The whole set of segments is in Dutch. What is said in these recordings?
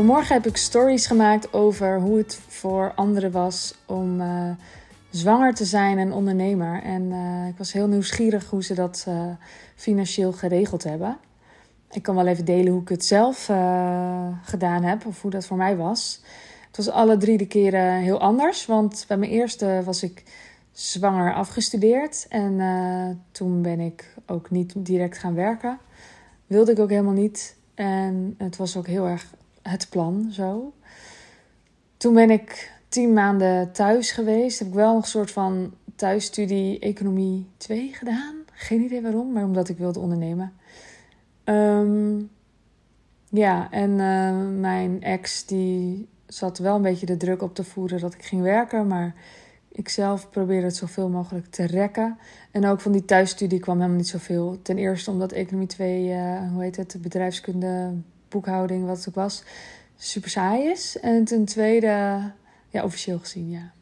Vanmorgen heb ik stories gemaakt over hoe het voor anderen was om uh, zwanger te zijn en ondernemer. En uh, ik was heel nieuwsgierig hoe ze dat uh, financieel geregeld hebben. Ik kan wel even delen hoe ik het zelf gedaan heb of hoe dat voor mij was. Het was alle drie de keren heel anders. Want bij mijn eerste was ik zwanger afgestudeerd. En toen ben ik ook niet direct gaan werken. Wilde ik ook helemaal niet. En het was ook heel erg het plan zo. Toen ben ik tien maanden thuis geweest. Heb ik wel een soort van thuisstudie Economie 2 gedaan. Geen idee waarom, maar omdat ik wilde ondernemen. Ehm, ja, en uh, mijn ex die zat wel een beetje de druk op te voeren dat ik ging werken. Maar ik zelf probeerde het zoveel mogelijk te rekken. En ook van die thuisstudie kwam helemaal niet zoveel. Ten eerste omdat Economie 2, uh, eh, hoe heet het, bedrijfskunde, boekhouding, wat het ook was, super saai is. En ten tweede, ja, officieel gezien, ja.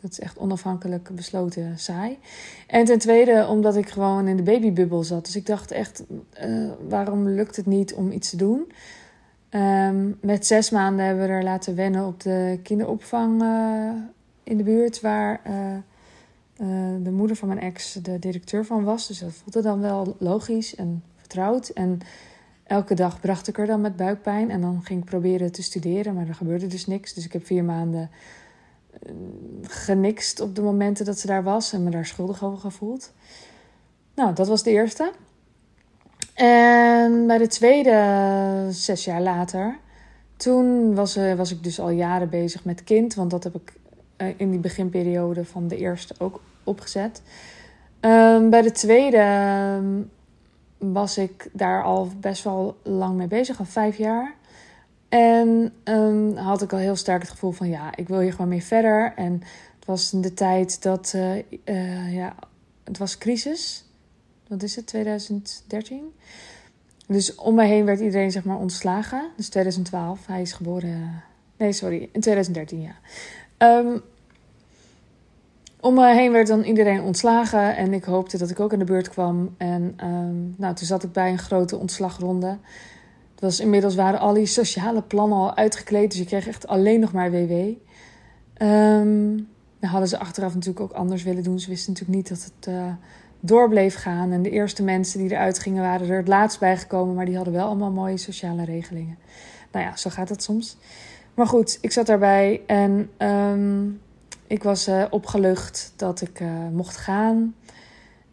Dat is echt onafhankelijk besloten saai. En ten tweede, omdat ik gewoon in de babybubbel zat. Dus ik dacht echt, uh, waarom lukt het niet om iets te doen? Um, met zes maanden hebben we er laten wennen op de kinderopvang uh, in de buurt, waar uh, de moeder van mijn ex de directeur van was. Dus dat voelde dan wel logisch en vertrouwd. En elke dag bracht ik er dan met buikpijn. En dan ging ik proberen te studeren, maar er gebeurde dus niks. Dus ik heb vier maanden uh, genikst op de momenten dat ze daar was en me daar schuldig over gevoeld. Nou, dat was de eerste. En bij de tweede, zes jaar later, toen was, uh, was ik dus al jaren bezig met kind. Want dat heb ik uh, in die beginperiode van de eerste ook opgezet. Um, bij de tweede was ik daar al best wel lang mee bezig, al vijf jaar. En um, had ik al heel sterk het gevoel van ja, ik wil hier gewoon mee verder. En het was in de tijd dat, uh, uh, ja, het was crisis. Wat is het, 2013? Dus om mij heen werd iedereen zeg maar ontslagen. Dus 2012, hij is geboren... Nee, sorry, in 2013, ja. Um, om me heen werd dan iedereen ontslagen en ik hoopte dat ik ook aan de beurt kwam. En um, nou, toen zat ik bij een grote ontslagronde. Het was, inmiddels waren al die sociale plannen al uitgekleed, dus ik kreeg echt alleen nog maar WW. Um, ehm, dan hadden ze achteraf natuurlijk ook anders willen doen. Ze wisten natuurlijk niet dat het uh, door bleef gaan. En de eerste mensen die eruit gingen waren er het laatst bijgekomen, maar die hadden wel allemaal mooie sociale regelingen. Nou ja, zo gaat het soms. Maar goed, ik zat daarbij en um, ik was uh, opgelucht dat ik uh, mocht gaan.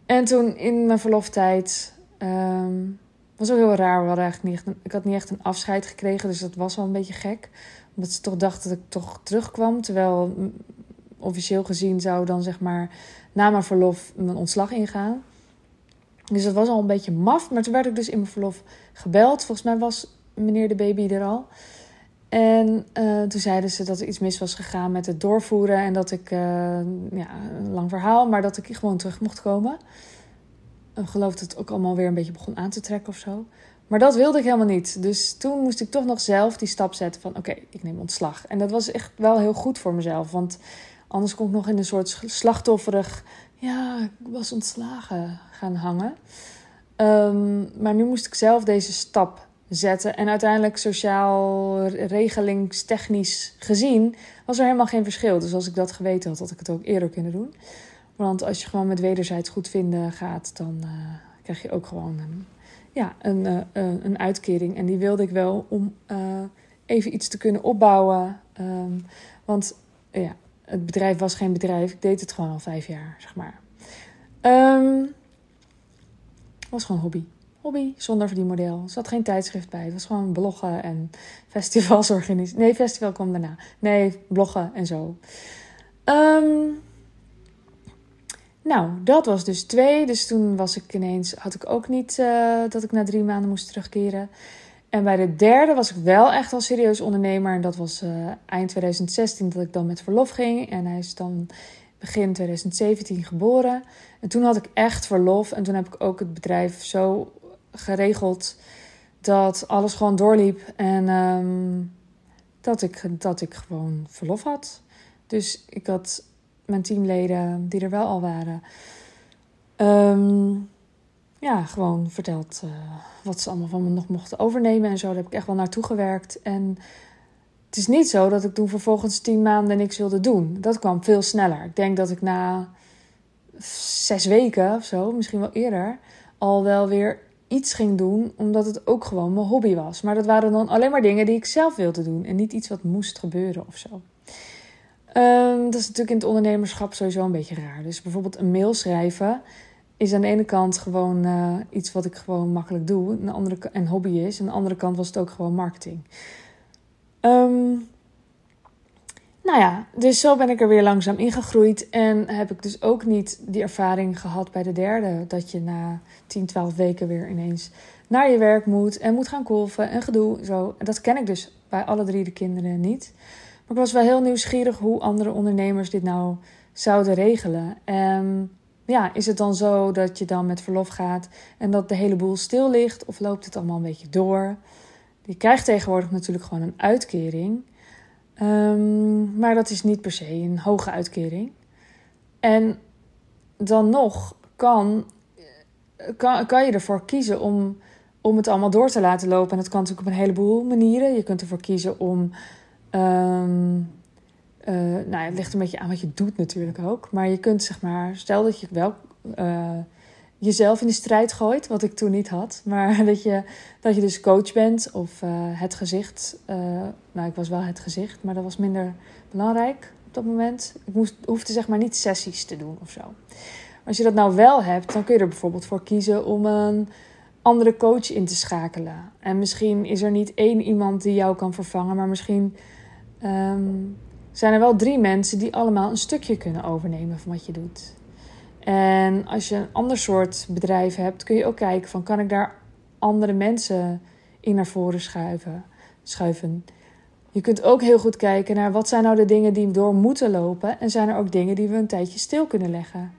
En toen in mijn verloftijd um, was ook heel raar. We eigenlijk niet ik had niet echt een afscheid gekregen, dus dat was wel een beetje gek. Omdat ze toch dachten dat ik toch terugkwam. Terwijl officieel gezien zou dan zeg maar na mijn verlof mijn ontslag ingaan. Dus dat was al een beetje maf. Maar toen werd ik dus in mijn verlof gebeld. Volgens mij was meneer de baby er al. En uh, toen zeiden ze dat er iets mis was gegaan met het doorvoeren. En dat ik, uh, ja, een lang verhaal, maar dat ik gewoon terug mocht komen. Ik geloof dat het ook allemaal weer een beetje begon aan te trekken of zo. Maar dat wilde ik helemaal niet. Dus toen moest ik toch nog zelf die stap zetten van oké, ik neem ontslag. En dat was echt wel heel goed voor mezelf. Want anders kon ik nog in een soort slachtofferig, ja, ik was ontslagen gaan hangen. Um, maar nu moest ik zelf deze stap zetten. En uiteindelijk sociaal regelingstechnisch gezien was er helemaal geen verschil. Dus als ik dat geweten had, had ik het ook eerder kunnen doen. Want als je gewoon met wederzijds goed vinden gaat, dan uh, krijg je ook gewoon een, ja, een, uh, een uitkering. En die wilde ik wel om uh, even iets te kunnen opbouwen. Um, want ja, het bedrijf was geen bedrijf. Ik deed het gewoon al vijf jaar, zeg maar. Um, was gewoon hobby hobby zonder verdienmodel. Er zat geen tijdschrift bij. Het was gewoon bloggen en festivals organiseren. Nee, festival kwam daarna. Nee, bloggen en zo. Um, nou, dat was dus twee. Dus toen was ik ineens, had ik ook niet uh, dat ik na drie maanden moest terugkeren. En bij de derde was ik wel echt al serieus ondernemer. En dat was uh, eind 2016 dat ik dan met verlof ging. En hij is dan begin 2017 geboren. En toen had ik echt verlof. En toen heb ik ook het bedrijf zo geregeld dat alles gewoon doorliep en um, dat, ik, dat ik gewoon verlof had. Dus ik had mijn teamleden, die er wel al waren, um, ja, gewoon verteld uh, wat ze allemaal van me nog mochten overnemen en zo. Daar heb ik echt wel naartoe gewerkt. En het is niet zo dat ik toen vervolgens tien maanden niks wilde doen. Dat kwam veel sneller. Ik denk dat ik na zes weken of zo, misschien wel eerder, al wel weer iets ging doen, omdat het ook gewoon mijn hobby was. Maar dat waren dan alleen maar dingen die ik zelf wilde doen en niet iets wat moest gebeuren of zo. Ehm, dat is natuurlijk in het ondernemerschap sowieso een beetje raar. Dus bijvoorbeeld een mail schrijven is aan de ene kant gewoon uh, iets wat ik gewoon makkelijk doe. De andere, en hobby is. Aan de andere kant was het ook gewoon marketing. Um, nou ja, dus zo ben ik er weer langzaam ingegroeid. En heb ik dus ook niet die ervaring gehad bij de derde. Dat je na 10, 12 weken weer ineens naar je werk moet. En moet gaan kolven en gedoe. Zo. Dat ken ik dus bij alle drie de kinderen niet. Maar ik was wel heel nieuwsgierig hoe andere ondernemers dit nou zouden regelen. En ja, is het dan zo dat je dan met verlof gaat en dat de hele boel stil ligt? Of loopt het allemaal een beetje door? Je krijgt tegenwoordig natuurlijk gewoon een uitkering. Um, maar dat is niet per se een hoge uitkering. En dan nog kan, kan, kan je ervoor kiezen om, om het allemaal door te laten lopen. En dat kan natuurlijk op een heleboel manieren. Je kunt ervoor kiezen om. Um, uh, nou, het ligt een beetje aan wat je doet natuurlijk ook. Maar je kunt zeg maar, stel dat je wel uh, jezelf in de strijd gooit, wat ik toen niet had. Maar dat je, dat je dus coach bent of uh, het gezicht. Uh, nou, ik was wel het gezicht, maar dat was minder belangrijk op dat moment. Ik moest, hoefde zeg maar niet sessies te doen of zo. Als je dat nou wel hebt, dan kun je er bijvoorbeeld voor kiezen om een andere coach in te schakelen. En misschien is er niet één iemand die jou kan vervangen, maar misschien um, zijn er wel drie mensen die allemaal een stukje kunnen overnemen van wat je doet. En als je een ander soort bedrijf hebt, kun je ook kijken van kan ik daar andere mensen in naar voren schuiven. schuiven. Je kunt ook heel goed kijken naar wat zijn nou de dingen die door moeten lopen en zijn er ook dingen die we een tijdje stil kunnen leggen.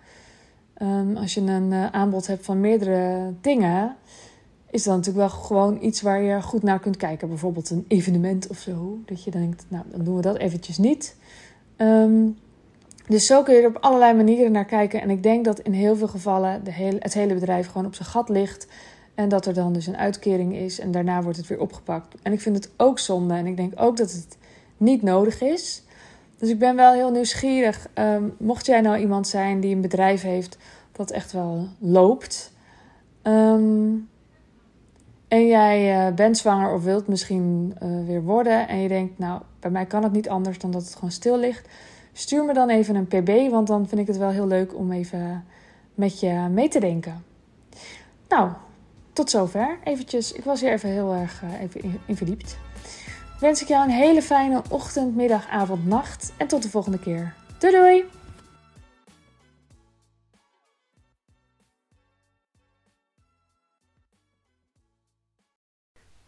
Um, als je een uh, aanbod hebt van meerdere dingen, is dat natuurlijk wel gewoon iets waar je goed naar kunt kijken. Bijvoorbeeld een evenement of zo. Dat je denkt, nou dan doen we dat eventjes niet. Um, dus zo kun je er op allerlei manieren naar kijken. En ik denk dat in heel veel gevallen de het hele bedrijf gewoon op zijn gat ligt. En dat er dan dus een uitkering is en daarna wordt het weer opgepakt. En ik vind het ook zonde en ik denk ook dat het niet nodig is. Dus ik ben wel heel nieuwsgierig. Um, mocht jij nou iemand zijn die een bedrijf heeft dat echt wel loopt. Um, en jij uh, bent zwanger of wilt misschien uh, weer worden. En je denkt, nou, bij mij kan het niet anders dan dat het gewoon stil ligt Stuur me dan even een pb, want dan vind ik het wel heel leuk om even met je mee te denken. Nou, tot zover. Eventjes, ik was hier even heel erg uh, even in, verdiept. Wens ik jou een hele fijne ochtend, middag, avond, nacht en tot de volgende keer. Doei doei!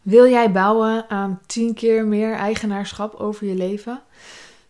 Wil jij bouwen aan 10 keer meer eigenaarschap over je leven?